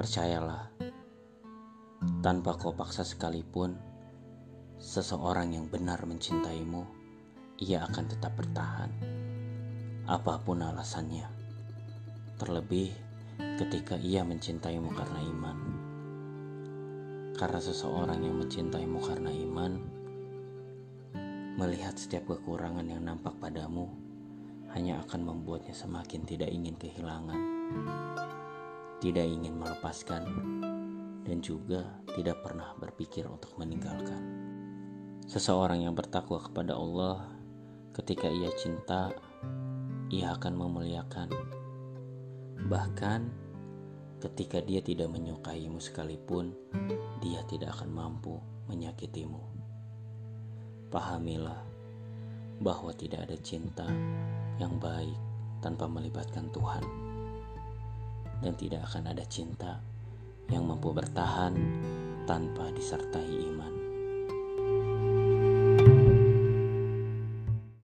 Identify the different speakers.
Speaker 1: Percayalah, tanpa kau paksa sekalipun, seseorang yang benar mencintaimu, ia akan tetap bertahan, apa pun alasannya. Terlebih ketika ia mencintaimu karena iman. Karena seseorang yang mencintaimu karena iman, melihat setiap kekurangan yang nampak padamu hanya akan membuatnya semakin tidak ingin kehilangan, tidak ingin melepaskan, dan juga tidak pernah berpikir untuk meninggalkan. Seseorang yang bertakwa kepada Allah, ketika ia cinta, ia akan memuliakan. Bahkan ketika dia tidak menyukaimu sekalipun, dia tidak akan mampu menyakitimu. Pahamilah bahwa tidak ada cinta yang baik tanpa melibatkan Tuhan, dan tidak akan ada cinta yang mampu bertahan tanpa disertai iman.